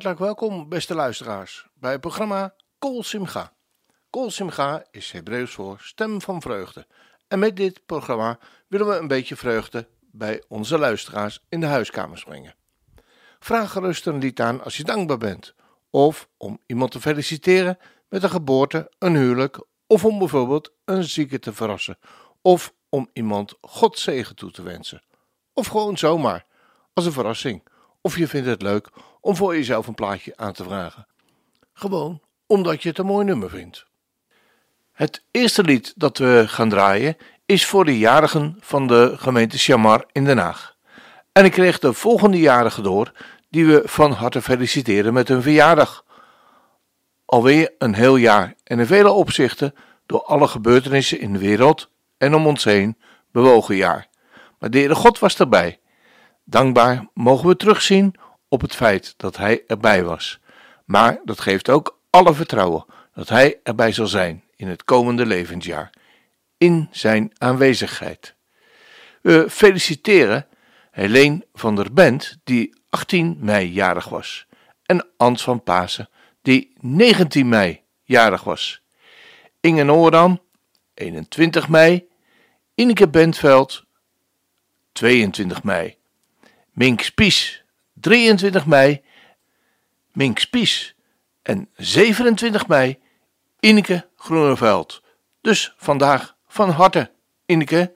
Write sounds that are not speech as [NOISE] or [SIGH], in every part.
Hartelijk welkom, beste luisteraars, bij het programma Kol Simcha. Kol Simcha is Hebreeuws voor stem van vreugde. En met dit programma willen we een beetje vreugde bij onze luisteraars in de huiskamers brengen. Vraag gerust een lied aan als je dankbaar bent, of om iemand te feliciteren met een geboorte, een huwelijk, of om bijvoorbeeld een zieke te verrassen, of om iemand God zegen toe te wensen. Of gewoon zomaar, als een verrassing. Of je vindt het leuk om voor jezelf een plaatje aan te vragen. Gewoon omdat je het een mooi nummer vindt. Het eerste lied dat we gaan draaien is voor de jarigen van de gemeente Chamar in Den Haag. En ik kreeg de volgende jarigen door die we van harte feliciteren met hun verjaardag. Alweer een heel jaar en in vele opzichten door alle gebeurtenissen in de wereld en om ons heen bewogen jaar. Maar de Heere God was erbij. Dankbaar mogen we terugzien op het feit dat Hij erbij was. Maar dat geeft ook alle vertrouwen dat Hij erbij zal zijn in het komende levensjaar, in Zijn aanwezigheid. We feliciteren Helene van der Bent, die 18 mei jarig was, en Ans van Pasen, die 19 mei jarig was. Inge Noordam, 21 mei, Ineke Bentveld, 22 mei. Mink Spies, 23 mei, Mink Spies en 27 mei, Ineke Groeneveld. Dus vandaag van harte, Ineke,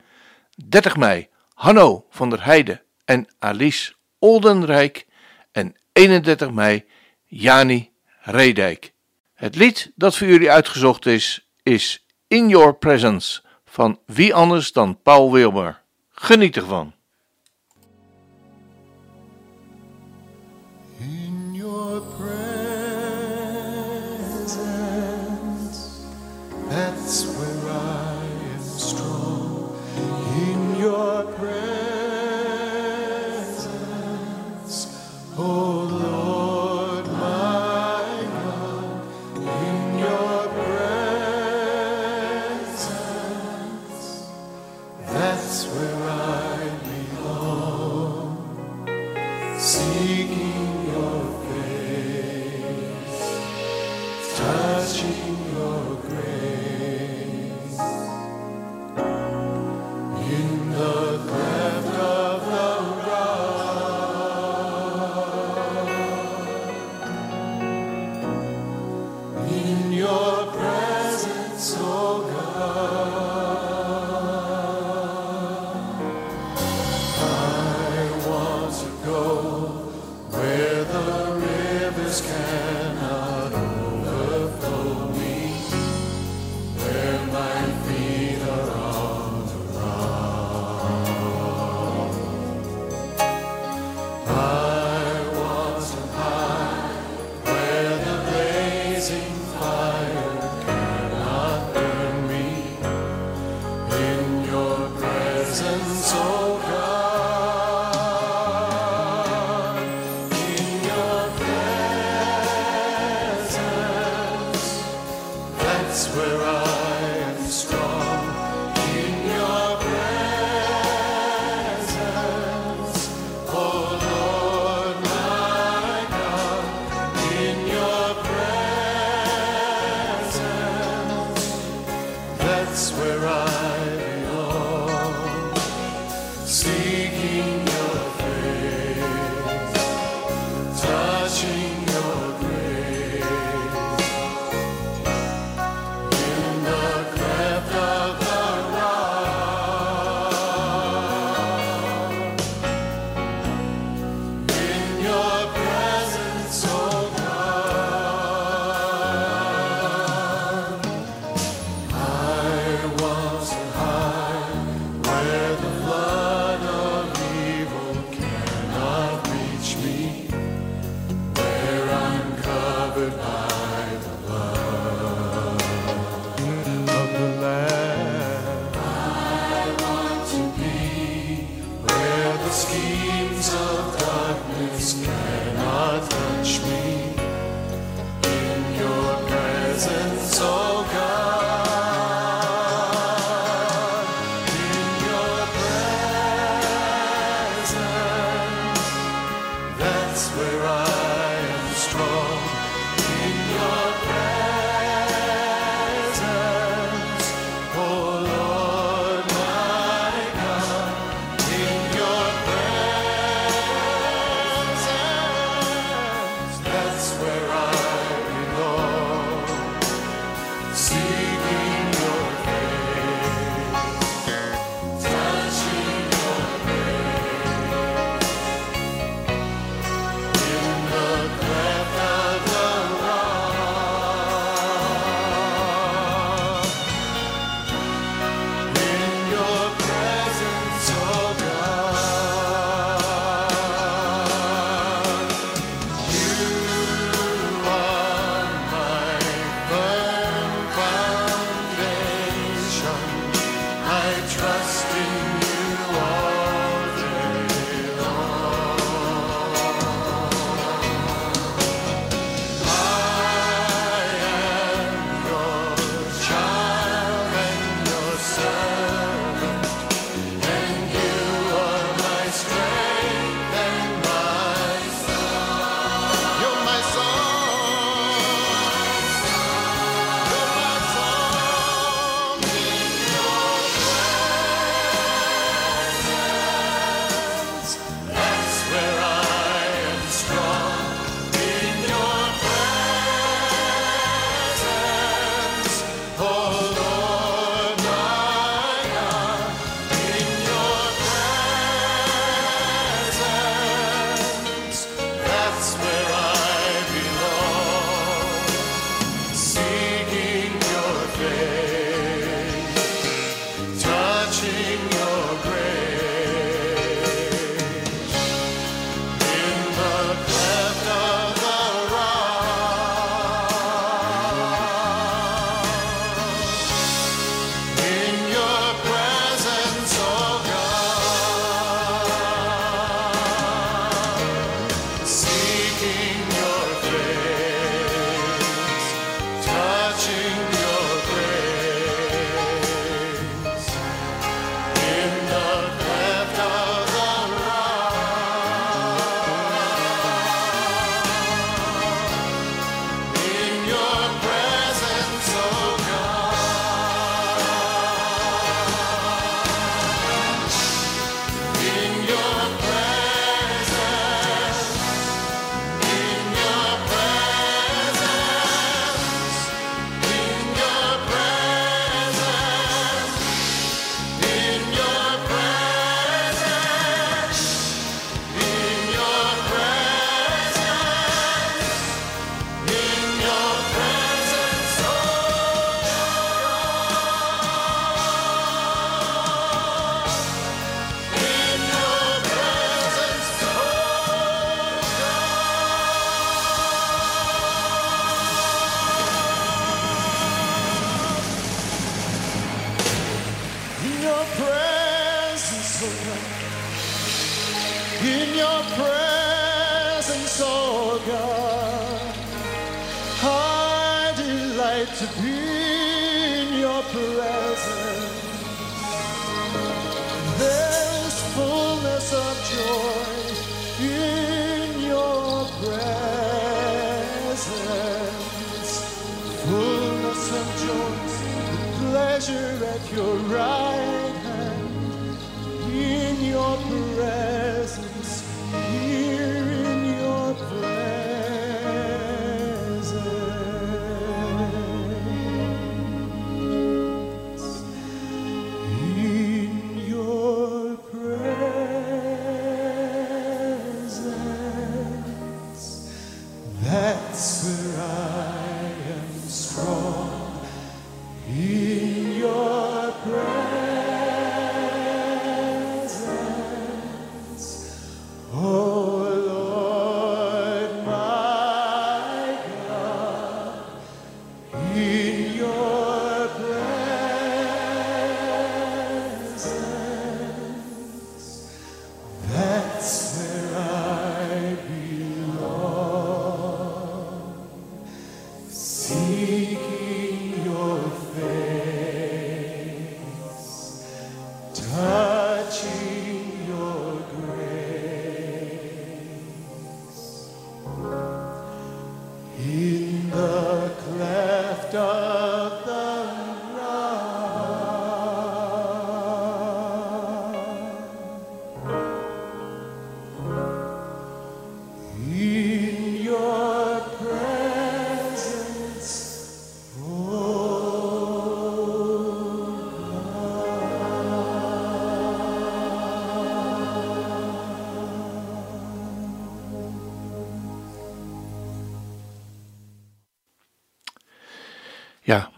30 mei, Hanno van der Heide en Alice Oldenrijk en 31 mei, Jani Redijk. Het lied dat voor jullie uitgezocht is, is In Your Presence van wie anders dan Paul Wilmer. Geniet ervan.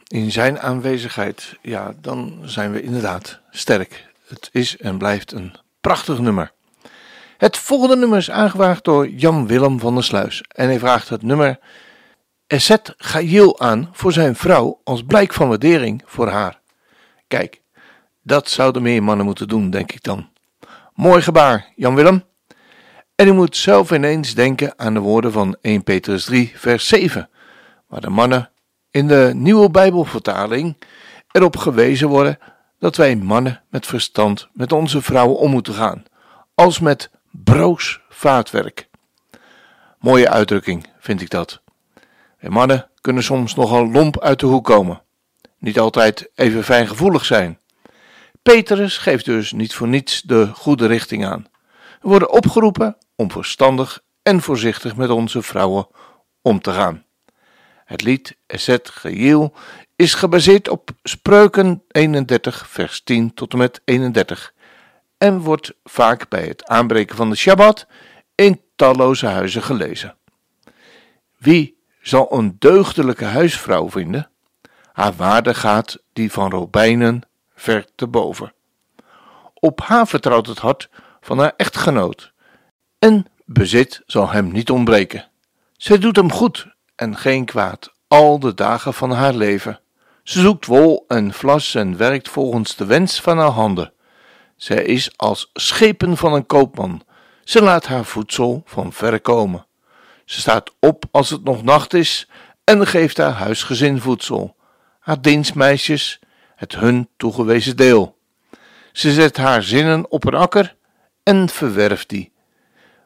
In zijn aanwezigheid, ja, dan zijn we inderdaad sterk. Het is en blijft een prachtig nummer. Het volgende nummer is aangevraagd door Jan Willem van der Sluis. En hij vraagt het nummer Esset Gail aan voor zijn vrouw als blijk van waardering voor haar. Kijk, dat zouden meer mannen moeten doen, denk ik dan. Mooi gebaar, Jan Willem. En u moet zelf ineens denken aan de woorden van 1 Petrus 3, vers 7, waar de mannen in de nieuwe Bijbelvertaling erop gewezen worden dat wij mannen met verstand met onze vrouwen om moeten gaan, als met broos vaatwerk. Mooie uitdrukking, vind ik dat. Wij mannen kunnen soms nogal lomp uit de hoek komen, niet altijd even fijngevoelig zijn. Petrus geeft dus niet voor niets de goede richting aan. We worden opgeroepen om verstandig en voorzichtig met onze vrouwen om te gaan. Het lied Eset Geheel is gebaseerd op Spreuken 31, vers 10 tot en met 31 en wordt vaak bij het aanbreken van de Shabbat in talloze huizen gelezen. Wie zal een deugdelijke huisvrouw vinden? Haar waarde gaat die van robijnen ver te boven. Op haar vertrouwt het hart van haar echtgenoot en bezit zal hem niet ontbreken. Zij doet hem goed en geen kwaad al de dagen van haar leven. Ze zoekt wol en vlas en werkt volgens de wens van haar handen. Zij is als schepen van een koopman. Ze laat haar voedsel van ver komen. Ze staat op als het nog nacht is en geeft haar huisgezin voedsel. Haar dienstmeisjes het hun toegewezen deel. Ze zet haar zinnen op een akker en verwerft die.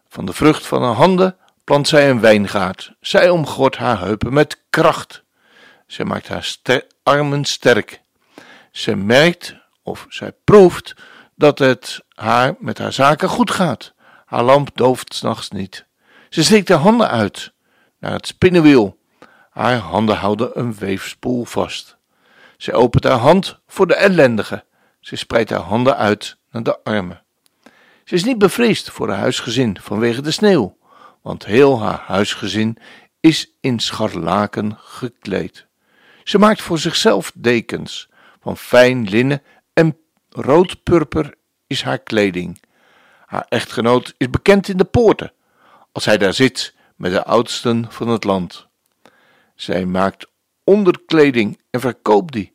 Van de vrucht van haar handen plant zij een wijngaard. Zij omgort haar heupen met kracht. Zij maakt haar armen sterk. Ze merkt of zij proeft dat het haar met haar zaken goed gaat. Haar lamp dooft s'nachts niet. Ze steekt haar handen uit naar het spinnenwiel. Haar handen houden een weefspoel vast. Ze opent haar hand voor de ellendige. Ze spreidt haar handen uit naar de armen. Ze is niet bevreesd voor haar huisgezin vanwege de sneeuw want heel haar huisgezin is in scharlaken gekleed. Ze maakt voor zichzelf dekens van fijn linnen en roodpurper is haar kleding. Haar echtgenoot is bekend in de poorten, als hij daar zit met de oudsten van het land. Zij maakt onderkleding en verkoopt die.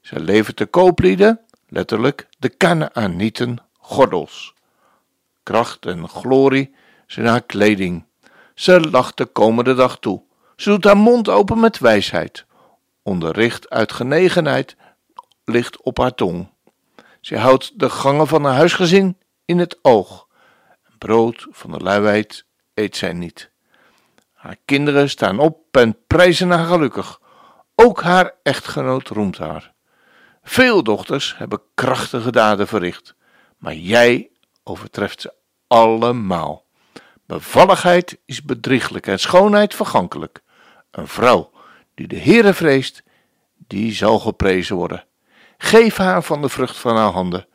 Zij levert de kooplieden, letterlijk de Kanaanieten, gordels. Kracht en glorie zijn haar kleding. Ze lacht de komende dag toe. Ze doet haar mond open met wijsheid. Onderricht uit genegenheid ligt op haar tong. Ze houdt de gangen van haar huisgezin in het oog. Brood van de luiheid eet zij niet. Haar kinderen staan op en prijzen haar gelukkig. Ook haar echtgenoot roemt haar. Veel dochters hebben krachtige daden verricht, maar jij overtreft ze allemaal. Bevalligheid is bedrieglijk en schoonheid vergankelijk. Een vrouw die de Heere vreest, die zal geprezen worden. Geef haar van de vrucht van haar handen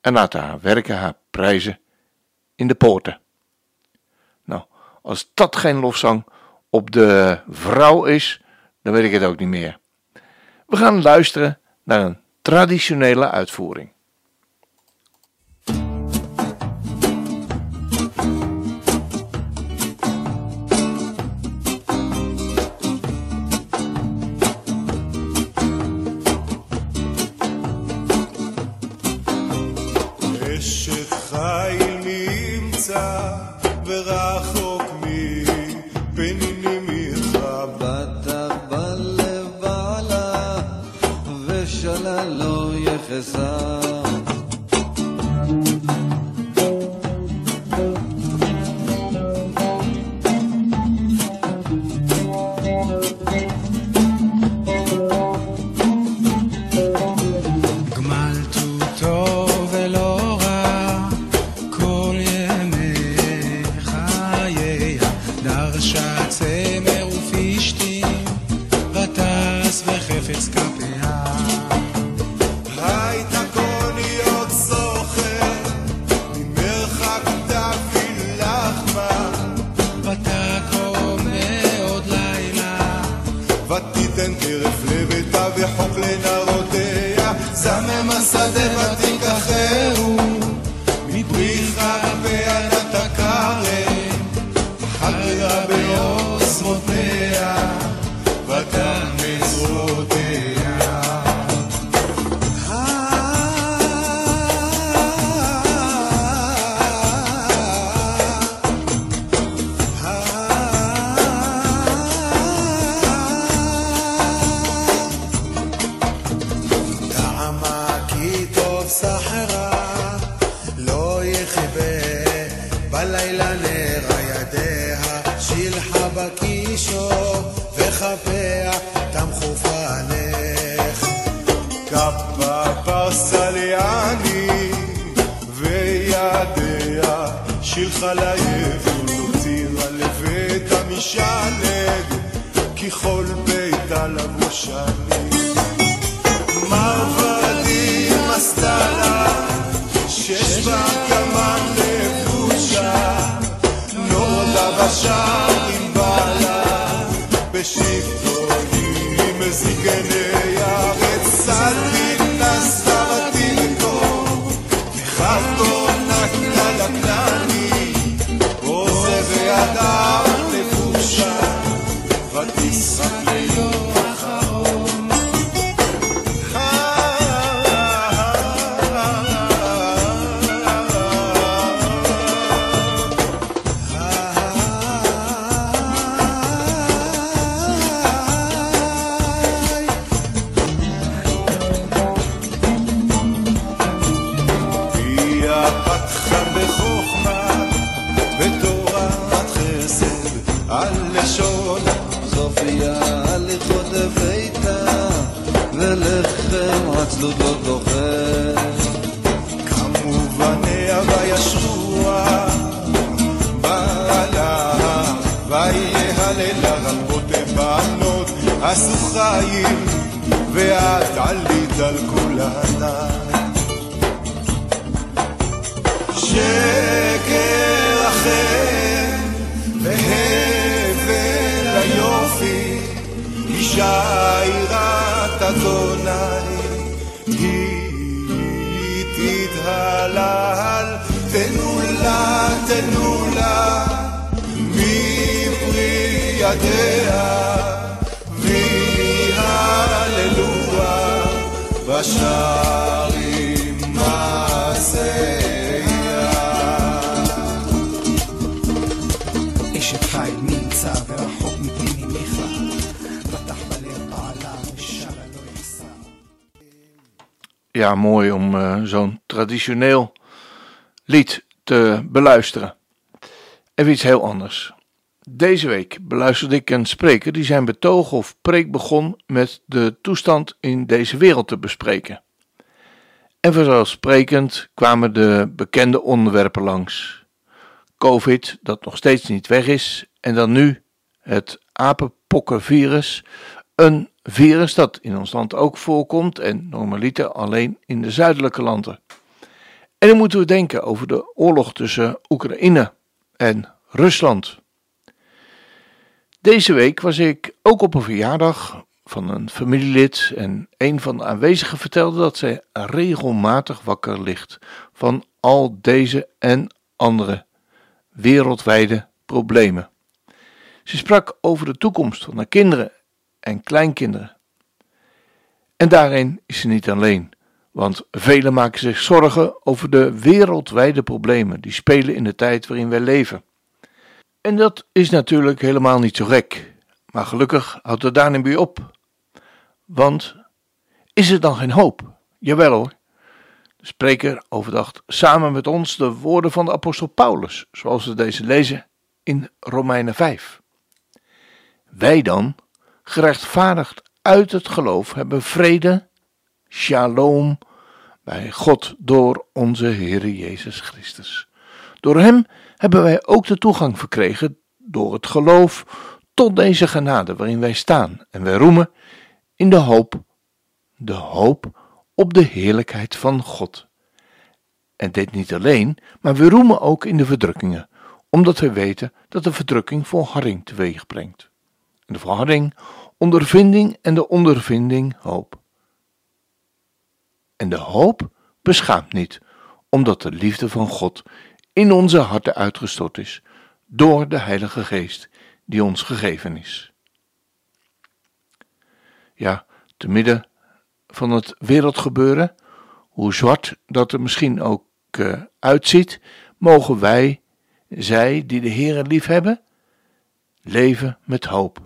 en laat haar werken haar prijzen in de poorten. Nou, als dat geen lofzang op de vrouw is, dan weet ik het ook niet meer. We gaan luisteren naar een traditionele uitvoering. עצלות לא דוחף. כמובניה וישרוה, בעלה, ויהללה רבות בנות, עשו חיים, ואת עלית על כולנה. שקר אחר, והבל היופי, אישה יראת אדוני, תנו לה, תנו לה, מפרי ידיה, ויהללוה בשערים מעשיה. אשת חיל נמצא ורחוק מפי ממך, פתח בלב בעלה ושרה לא יחסר. Ja, mooi om eh, zo'n traditioneel lied te beluisteren. Even iets heel anders. Deze week beluisterde ik een spreker die zijn betoog of preek begon met de toestand in deze wereld te bespreken. En vanzelfsprekend kwamen de bekende onderwerpen langs. Covid, dat nog steeds niet weg is, en dan nu het apenpokkenvirus, een virus dat in ons land ook voorkomt en normaliter alleen in de zuidelijke landen. En dan moeten we denken over de oorlog tussen Oekraïne en Rusland. Deze week was ik ook op een verjaardag van een familielid en een van de aanwezigen vertelde dat zij regelmatig wakker ligt van al deze en andere wereldwijde problemen. Ze sprak over de toekomst van haar kinderen en kleinkinderen. En daarin is ze niet alleen, want velen maken zich zorgen over de wereldwijde problemen die spelen in de tijd waarin wij leven. En dat is natuurlijk helemaal niet zo gek, maar gelukkig houdt het daar niet bij op. Want is er dan geen hoop? Jawel hoor. De spreker overdacht samen met ons de woorden van de apostel Paulus, zoals we deze lezen in Romeinen 5. Wij dan, gerechtvaardigd uit het geloof, hebben vrede, shalom, bij God door onze Heer Jezus Christus. Door Hem hebben wij ook de toegang verkregen door het geloof tot deze genade waarin wij staan en wij roemen in de hoop, de hoop op de heerlijkheid van God. En dit niet alleen, maar we roemen ook in de verdrukkingen, omdat we weten dat de verdrukking volharding teweeg brengt. En de volharding, ondervinding en de ondervinding hoop. En de hoop beschaamt niet, omdat de liefde van God in onze harten uitgestort is door de Heilige Geest die ons gegeven is. Ja, te midden van het wereldgebeuren, hoe zwart dat er misschien ook uh, uitziet, mogen wij, zij die de Heere lief hebben, leven met hoop.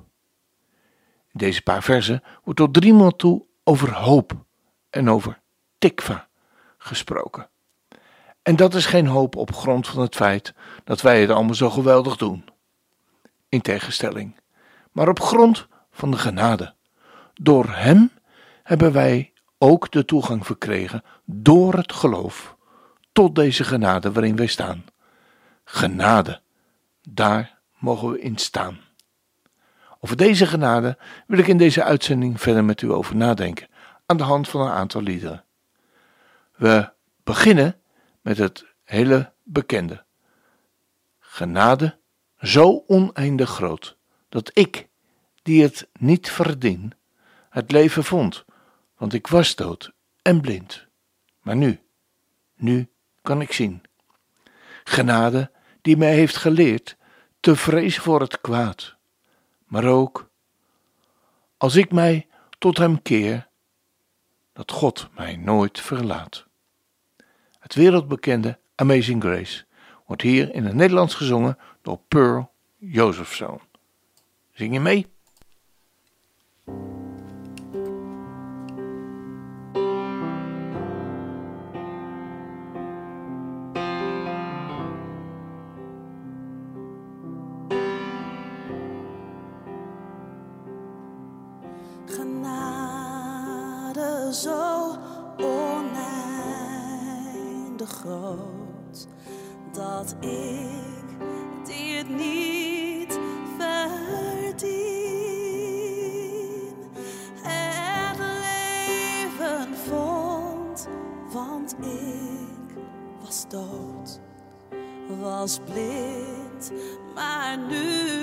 In deze paar versen wordt tot driemaal toe over hoop en over tikva gesproken. En dat is geen hoop op grond van het feit dat wij het allemaal zo geweldig doen. In tegenstelling, maar op grond van de genade. Door Hem hebben wij ook de toegang verkregen door het geloof tot deze genade waarin wij staan. Genade, daar mogen we in staan. Over deze genade wil ik in deze uitzending verder met u over nadenken, aan de hand van een aantal liederen. We beginnen met het hele bekende. Genade zo oneindig groot, dat ik, die het niet verdien, het leven vond, want ik was dood en blind. Maar nu, nu kan ik zien. Genade die mij heeft geleerd te vrezen voor het kwaad, maar ook, als ik mij tot Hem keer, dat God mij nooit verlaat. Het wereldbekende Amazing Grace wordt hier in het Nederlands gezongen door Pearl Josephson. Zing je mee? Was blind, maar nu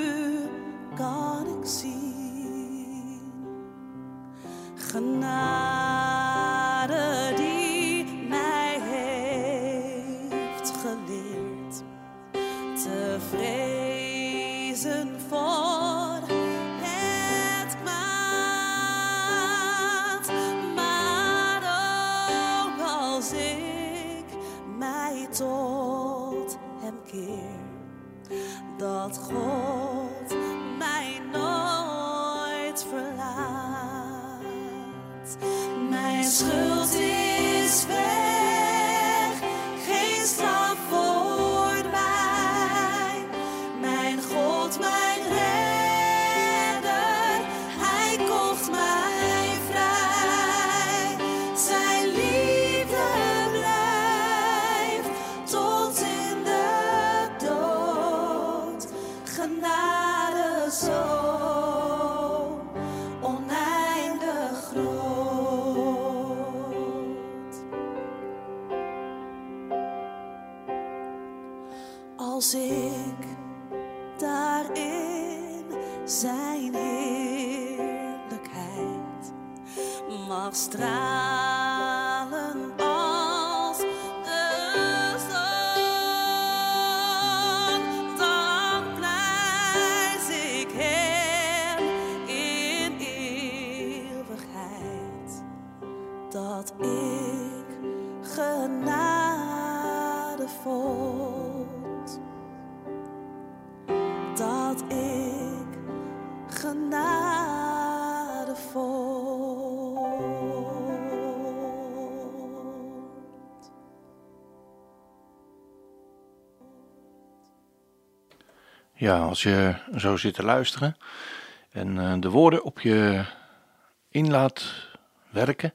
ik genade dat ik genade. Ja, als je zo zit te luisteren en eh, de woorden op je in laat werken,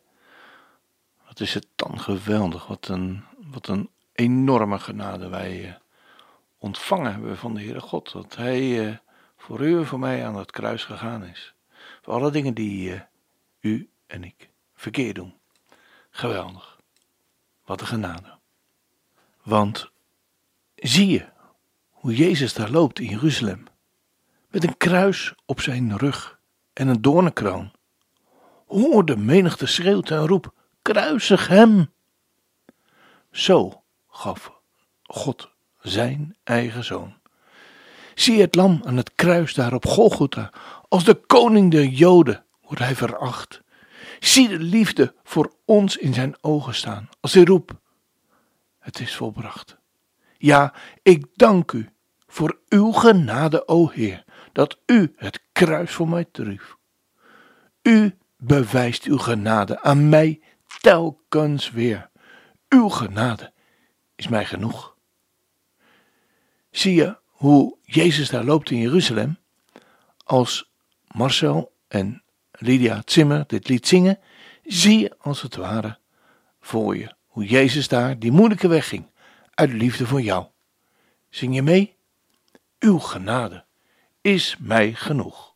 wat is het dan geweldig. Wat een, wat een enorme genade wij eh, ontvangen hebben van de Heere God. Dat Hij eh, voor u en voor mij aan het kruis gegaan is. Voor alle dingen die eh, u en ik verkeerd doen. Geweldig. Wat een genade. Want zie je hoe Jezus daar loopt in Jeruzalem, met een kruis op zijn rug en een doornenkroon. Hoor de menigte schreeuwt en roept, kruisig hem! Zo gaf God zijn eigen zoon. Zie het lam aan het kruis daar op Golgotha. Als de koning der Joden wordt hij veracht. Zie de liefde voor ons in zijn ogen staan. Als hij roept: Het is volbracht. Ja, ik dank u voor uw genade, o Heer, dat u het kruis voor mij droeg. U bewijst uw genade aan mij telkens weer. Uw genade is mij genoeg. Zie je hoe Jezus daar loopt in Jeruzalem? Als Marcel en Lydia Zimmer dit lied zingen, zie je als het ware voor je hoe Jezus daar die moeilijke weg ging, uit liefde voor jou. Zing je mee? Uw genade is mij genoeg.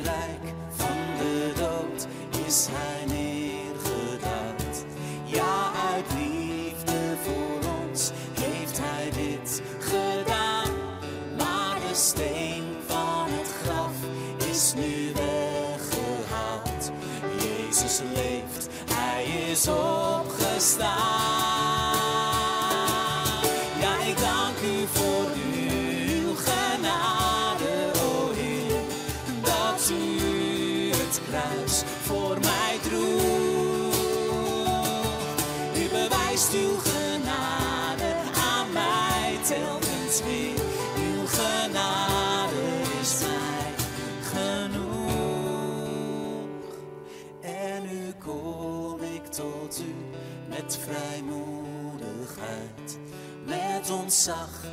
In Met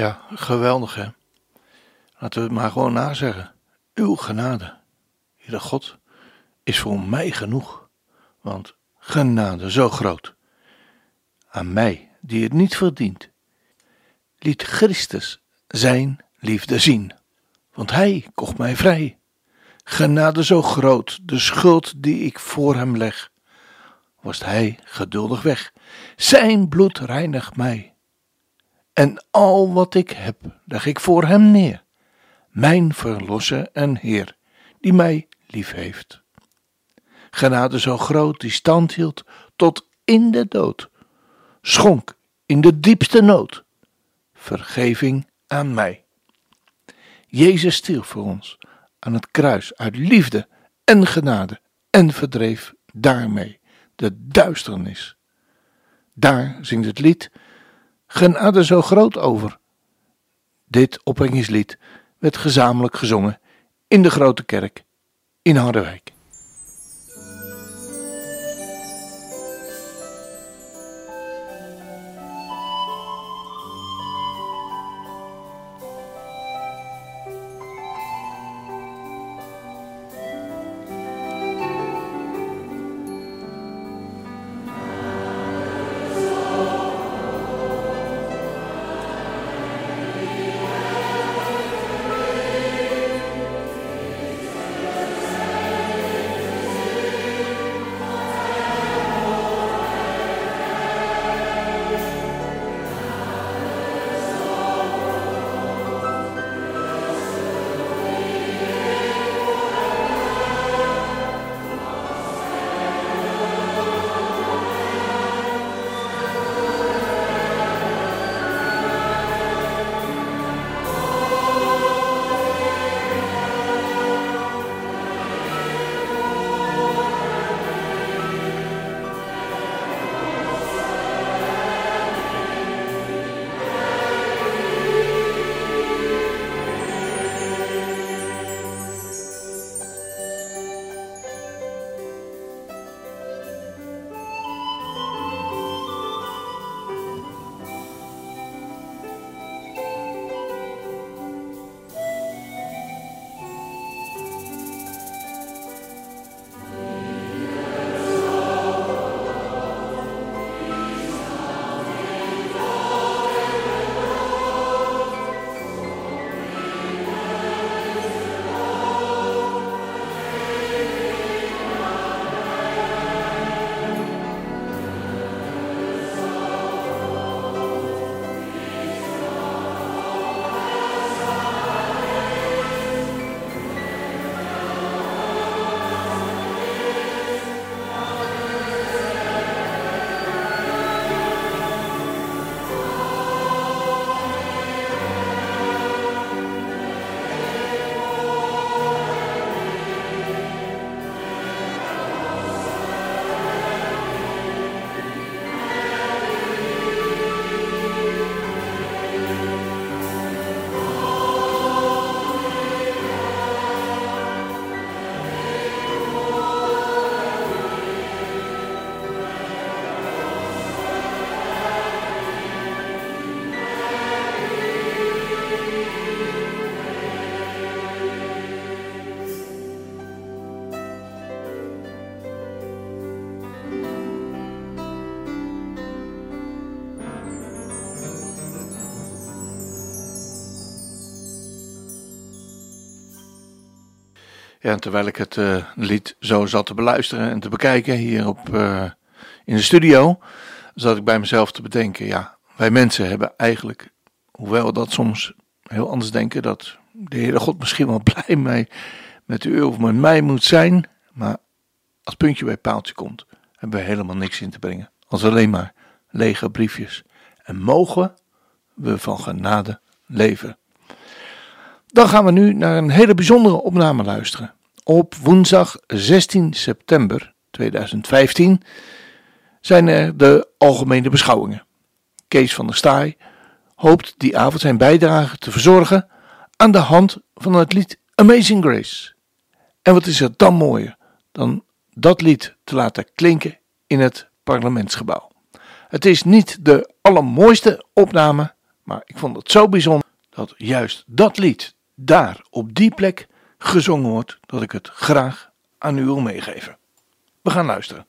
Ja, geweldig hè. Laten we het maar gewoon nazeggen. Uw genade, Heere God, is voor mij genoeg. Want genade zo groot. Aan mij, die het niet verdient, liet Christus zijn liefde zien, want hij kocht mij vrij. Genade zo groot, de schuld die ik voor hem leg, was hij geduldig weg. Zijn bloed reinigt mij. En al wat ik heb, leg ik voor hem neer. Mijn verlosser en Heer, die mij lief heeft. Genade zo groot, die stand hield tot in de dood, schonk in de diepste nood vergeving aan mij. Jezus stierf voor ons aan het kruis uit liefde en genade en verdreef daarmee de duisternis. Daar zingt het lied Genade zo groot over. Dit opbrengingslied werd gezamenlijk gezongen in de grote kerk in Harderwijk. Ja, terwijl ik het eh, lied zo zat te beluisteren en te bekijken hier op, eh, in de studio, zat ik bij mezelf te bedenken, ja, wij mensen hebben eigenlijk, hoewel we dat soms heel anders denken, dat de Heere God misschien wel [LAUGHS] blij mee met u of met mij moet zijn, maar als puntje bij paaltje komt, hebben we helemaal niks in te brengen, als alleen maar lege briefjes. En mogen we van genade leven. Dan gaan we nu naar een hele bijzondere opname luisteren. Op woensdag 16 september 2015 zijn er de algemene beschouwingen. Kees van der Staaij hoopt die avond zijn bijdrage te verzorgen aan de hand van het lied Amazing Grace. En wat is er dan mooier dan dat lied te laten klinken in het parlementsgebouw. Het is niet de allermooiste opname, maar ik vond het zo bijzonder dat juist dat lied daar op die plek gezongen wordt, dat ik het graag aan u wil meegeven. We gaan luisteren.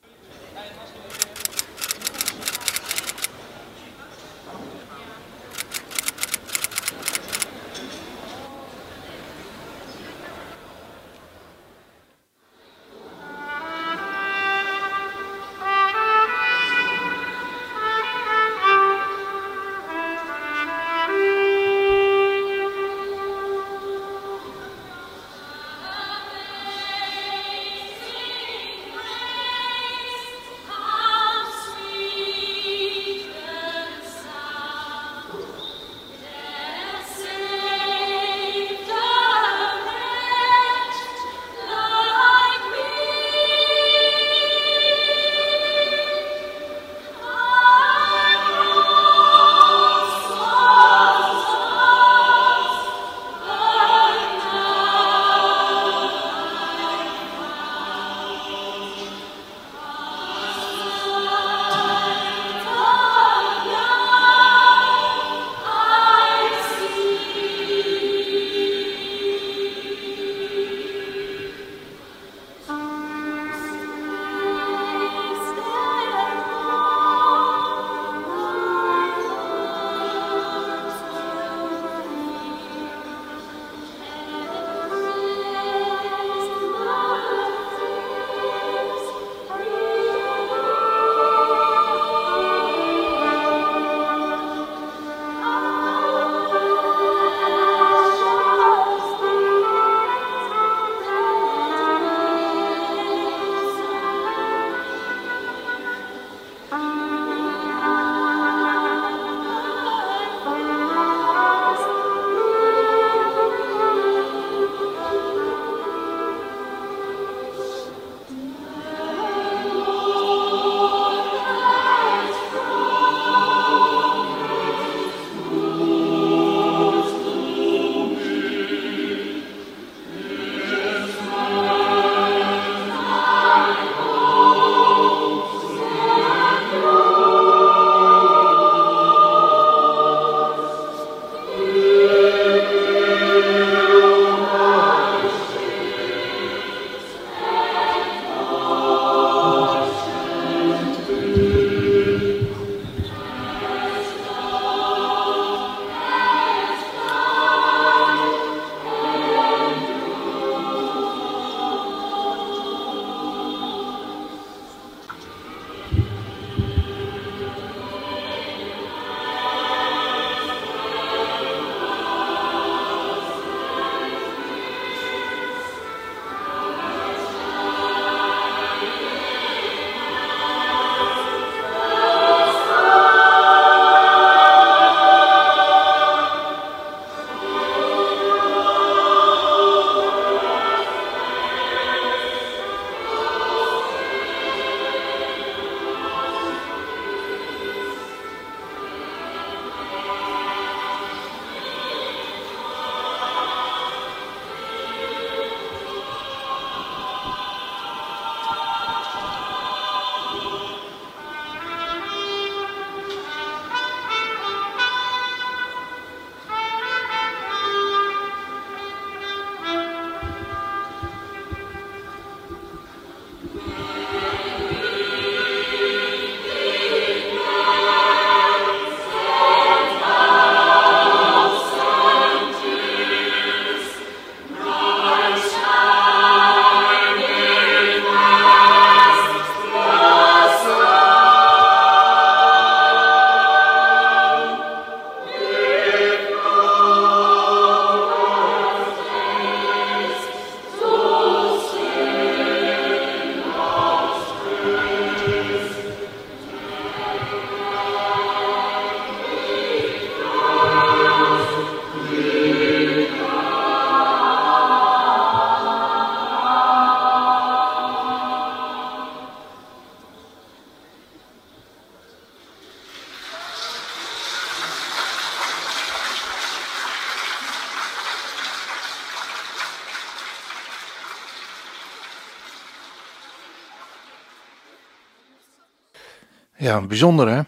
Ja, bijzonder hè.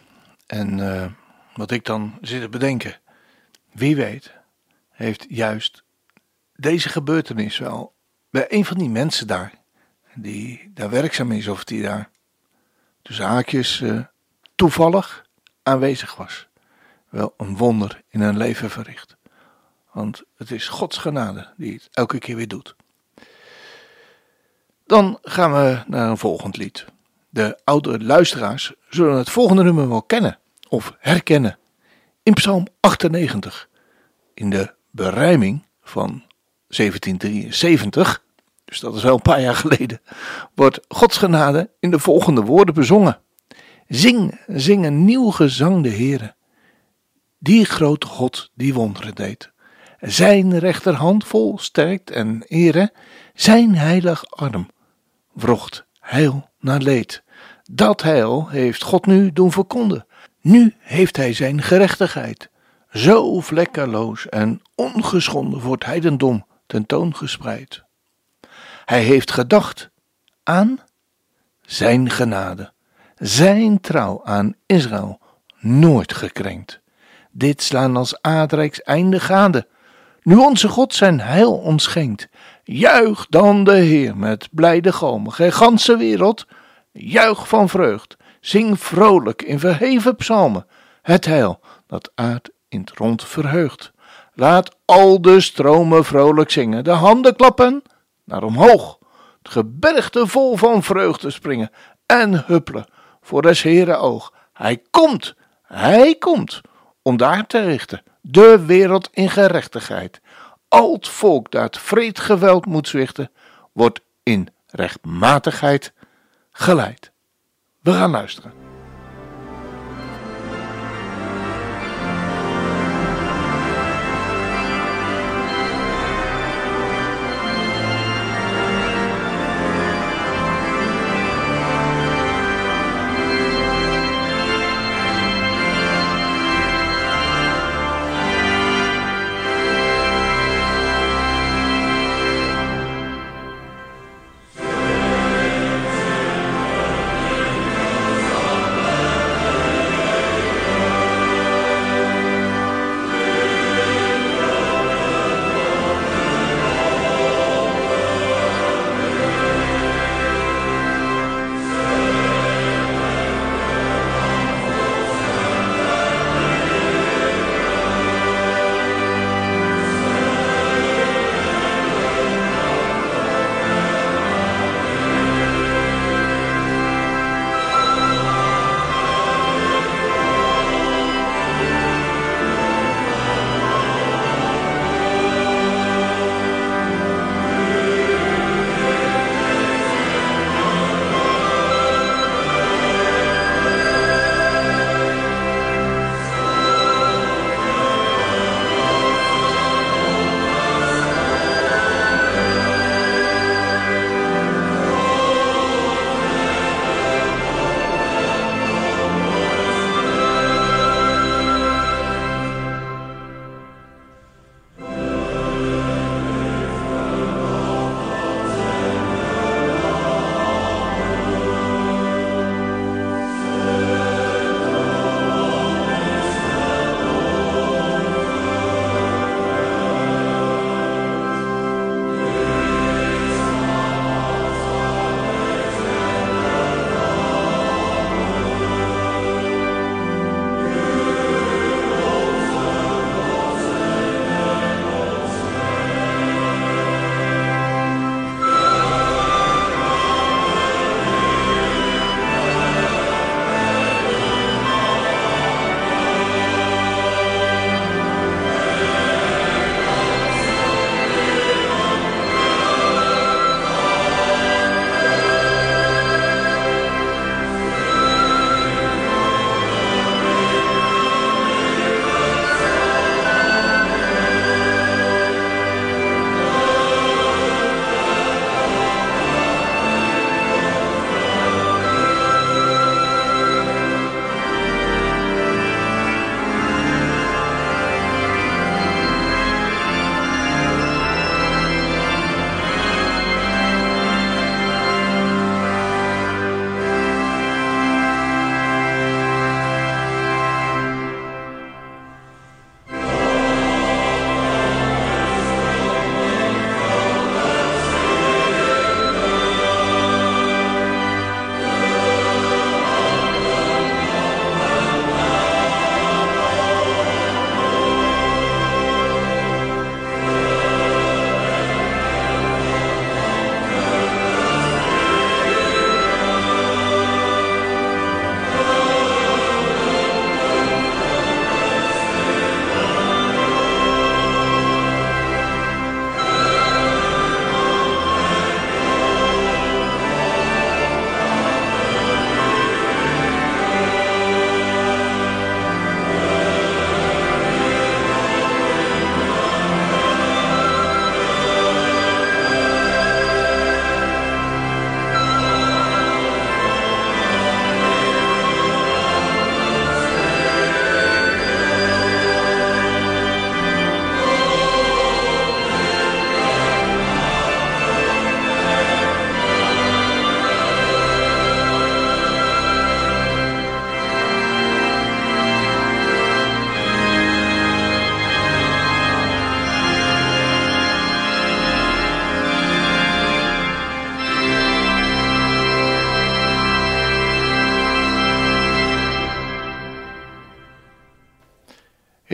En eh, wat ik dan zit te bedenken. Wie weet heeft juist deze gebeurtenis wel bij een van die mensen daar, die daar werkzaam is of die daar tussen haakjes eh, toevallig aanwezig was, wel een wonder in hun leven verricht. Want het is Gods genade die het elke keer weer doet. Dan gaan we naar een volgend lied. De oude luisteraars zullen het volgende nummer wel kennen of herkennen. In Psalm 98, in de berijming van 1773, dus dat is wel een paar jaar geleden, wordt Gods genade in de volgende woorden bezongen. Zing, zing een nieuw gezang de Heere. Die grote God die wonderen deed. Zijn rechterhand vol sterkt en ere, zijn heilig arm wrocht heil naar leed. Dat heil heeft God nu doen verkonden. Nu heeft hij zijn gerechtigheid. Zo vlekkeloos en ongeschonden voor het heidendom tentoongespreid. Hij heeft gedacht aan zijn genade, zijn trouw aan Israël nooit gekrenkt. Dit slaan als aardrijks einde gade. Nu onze God zijn heil ons schenkt, juich dan de Heer met blijde galmen, gij ganse wereld, juich van vreugd, zing vrolijk in verheven psalmen, het heil dat aard in het rond verheugt. Laat al de stromen vrolijk zingen, de handen klappen naar omhoog, het gebergte vol van vreugde springen en huppelen voor des Heere oog. Hij komt, hij komt, om daar te richten, de wereld in gerechtigheid. Al het volk dat vreed geweld moet zwichten, wordt in rechtmatigheid geleid. We gaan luisteren.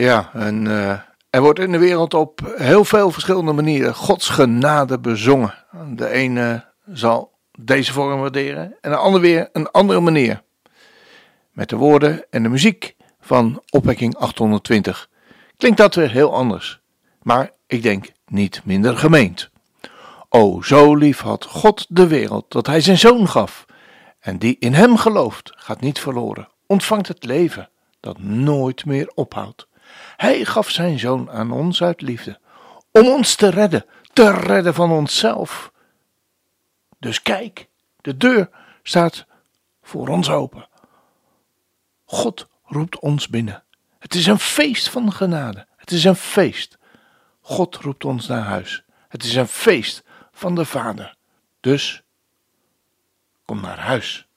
Ja, en eh, er wordt in de wereld op heel veel verschillende manieren Gods genade bezongen. De ene zal deze vorm waarderen en de ander weer een andere manier. Met de woorden en de muziek van Opwekking 820 klinkt dat weer heel anders. Maar ik denk niet minder gemeend. O, zo lief had God de wereld dat hij zijn zoon gaf. En die in hem gelooft, gaat niet verloren, ontvangt het leven dat nooit meer ophoudt. Hij gaf zijn zoon aan ons uit liefde, om ons te redden, te redden van onszelf. Dus kijk, de deur staat voor ons open. God roept ons binnen. Het is een feest van genade. Het is een feest. God roept ons naar huis. Het is een feest van de Vader. Dus kom naar huis.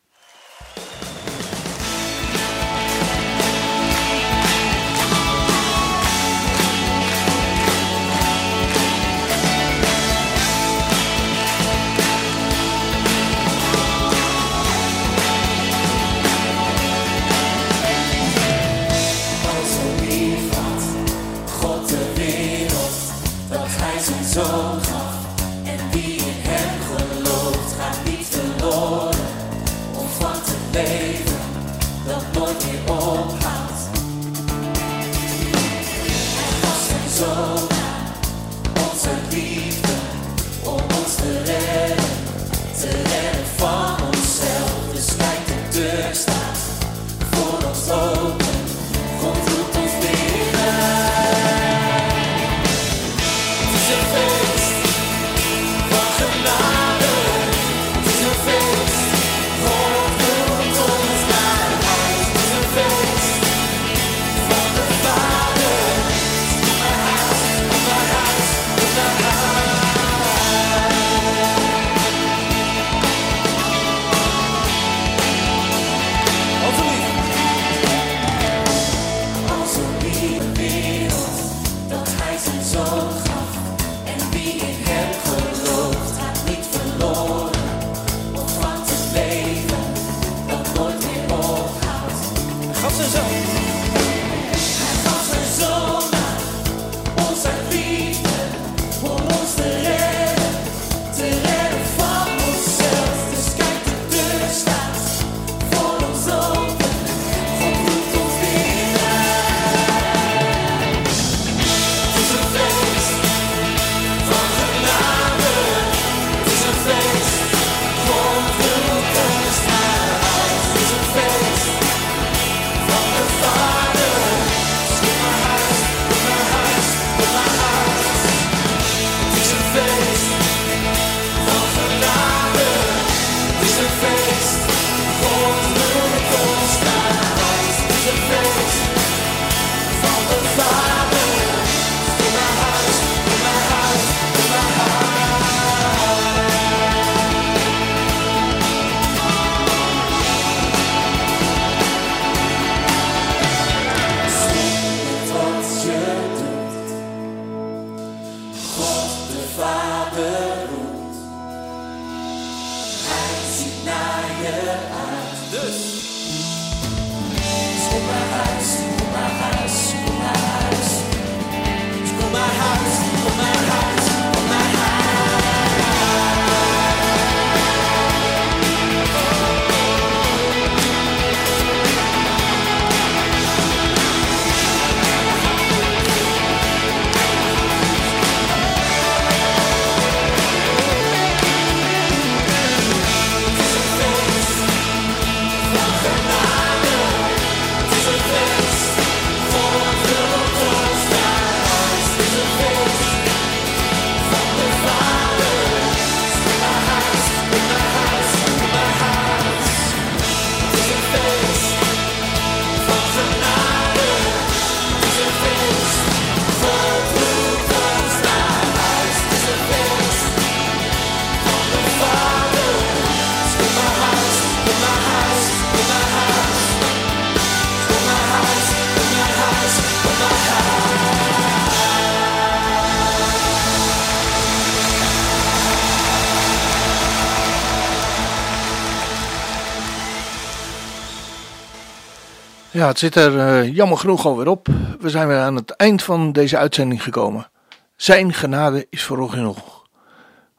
Het zit er eh, jammer genoeg alweer op. We zijn weer aan het eind van deze uitzending gekomen. Zijn genade is voor genoeg.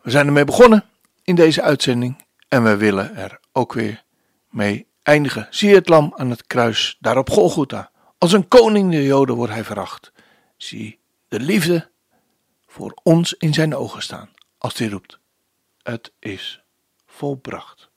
We zijn ermee begonnen in deze uitzending en we willen er ook weer mee eindigen. Zie het lam aan het kruis, daar op Golgotha. Als een koning de Joden wordt hij veracht. Zie de liefde voor ons in zijn ogen staan, als hij roept. Het is volbracht.